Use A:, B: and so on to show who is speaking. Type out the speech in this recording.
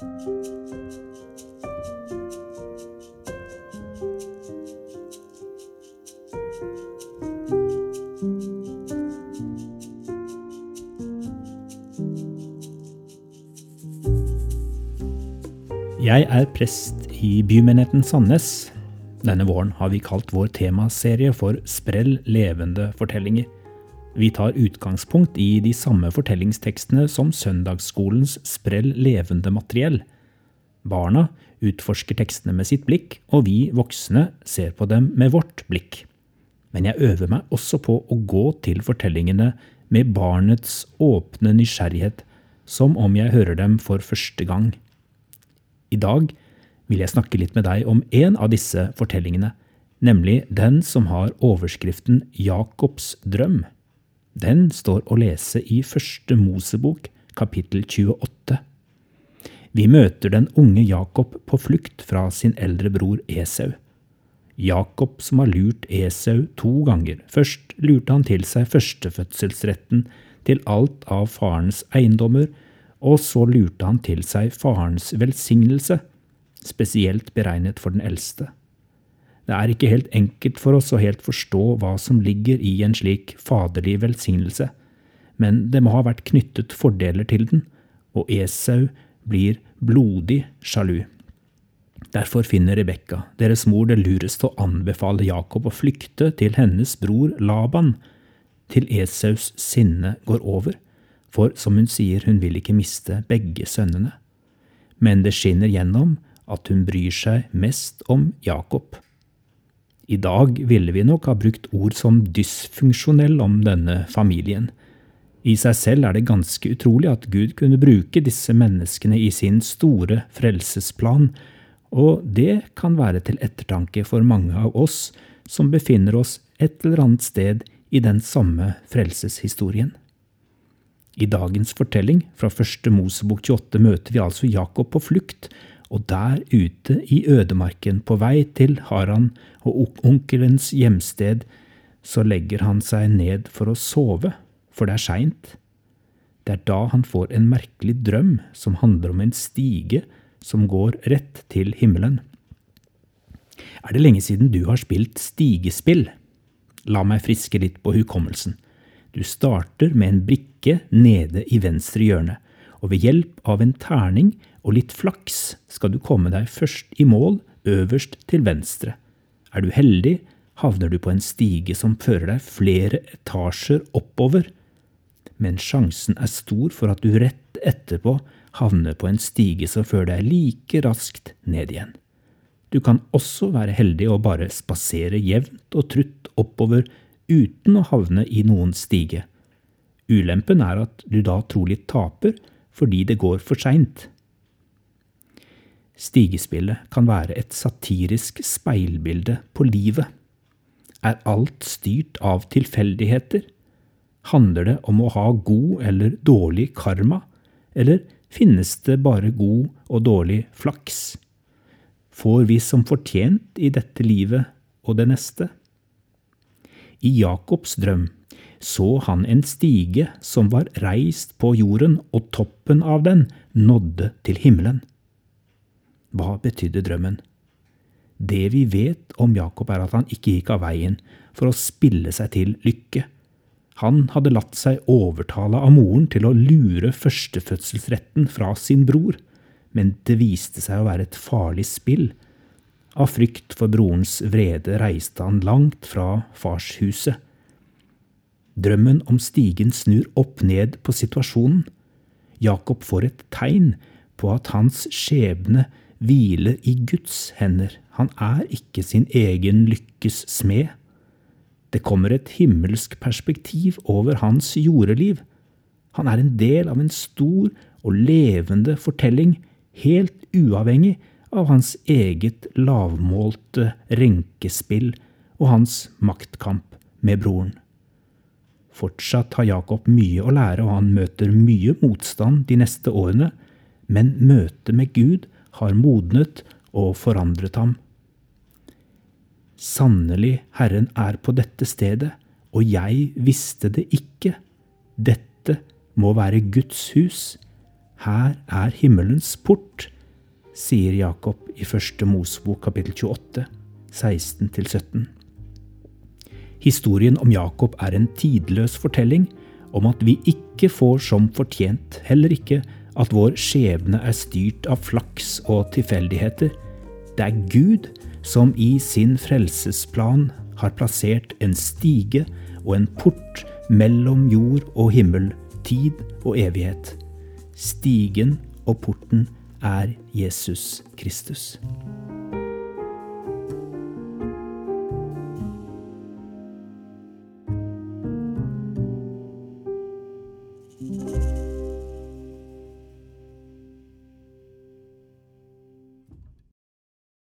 A: Jeg er prest i bymenigheten Sandnes. Denne våren har vi kalt vår temaserie for Sprell levende fortellinger. Vi tar utgangspunkt i de samme fortellingstekstene som søndagsskolens Sprell levende materiell. Barna utforsker tekstene med sitt blikk, og vi voksne ser på dem med vårt blikk. Men jeg øver meg også på å gå til fortellingene med barnets åpne nysgjerrighet, som om jeg hører dem for første gang. I dag vil jeg snakke litt med deg om en av disse fortellingene, nemlig den som har overskriften Jakobs drøm. Den står å lese i Første Mosebok, kapittel 28. Vi møter den unge Jakob på flukt fra sin eldre bror Esau. Jakob som har lurt Esau to ganger. Først lurte han til seg førstefødselsretten til alt av farens eiendommer, og så lurte han til seg farens velsignelse, spesielt beregnet for den eldste. Det er ikke helt enkelt for oss å helt forstå hva som ligger i en slik faderlig velsignelse, men det må ha vært knyttet fordeler til den, og Esau blir blodig sjalu. Derfor finner Rebekka, deres mor, det lurest å anbefale Jakob å flykte til hennes bror Laban, til Esaus sinne går over for som hun sier, hun vil ikke miste begge sønnene. Men det skinner gjennom at hun bryr seg mest om Jakob. I dag ville vi nok ha brukt ord som dysfunksjonell om denne familien. I seg selv er det ganske utrolig at Gud kunne bruke disse menneskene i sin store frelsesplan, og det kan være til ettertanke for mange av oss som befinner oss et eller annet sted i den samme frelseshistorien. I dagens fortelling fra første Mosebok 28 møter vi altså Jakob på flukt, og der ute i ødemarken, på vei til Haran og onkelens hjemsted, så legger han seg ned for å sove, for det er seint. Det er da han får en merkelig drøm som handler om en stige som går rett til himmelen. Er det lenge siden du har spilt stigespill? La meg friske litt på hukommelsen. Du starter med en brikke nede i venstre hjørne, og ved hjelp av en terning og litt flaks skal du komme deg først i mål øverst til venstre. Er du heldig, havner du på en stige som fører deg flere etasjer oppover, men sjansen er stor for at du rett etterpå havner på en stige som fører deg like raskt ned igjen. Du kan også være heldig og bare spasere jevnt og trutt oppover uten å havne i noen stige. Ulempen er at du da trolig taper fordi det går for seint. Stigespillet kan være et satirisk speilbilde på livet. Er alt styrt av tilfeldigheter? Handler det om å ha god eller dårlig karma, eller finnes det bare god og dårlig flaks? Får vi som fortjent i dette livet og det neste? I Jakobs drøm så han en stige som var reist på jorden, og toppen av den nådde til himmelen. Hva betydde drømmen? Det vi vet om Jakob, er at han ikke gikk av veien for å spille seg til lykke. Han hadde latt seg overtale av moren til å lure førstefødselsretten fra sin bror, men det viste seg å være et farlig spill av frykt for brorens vrede reiste han langt fra farshuset. Drømmen om stigen snur opp ned på situasjonen. Jakob får et tegn på at hans skjebne hviler i Guds hender. Han er ikke sin egen lykkes smed. Det kommer et himmelsk perspektiv over hans jordeliv. Han er en del av en stor og levende fortelling, helt uavhengig av hans eget lavmålte renkespill og hans maktkamp med broren. Fortsatt har Jakob mye å lære, og han møter mye motstand de neste årene, men møtet med Gud har modnet og forandret ham. Sannelig, Herren er på dette stedet, og jeg visste det ikke. Dette må være Guds hus. Her er himmelens port, sier Jakob i første Mosbok kapittel 28, 16-17. Historien om Jakob er en tidløs fortelling om at vi ikke får som fortjent, heller ikke at vår skjebne er styrt av flaks og tilfeldigheter. Det er Gud som i sin frelsesplan har plassert en stige og en port mellom jord og himmel, tid og evighet. Stigen og porten er Jesus Kristus.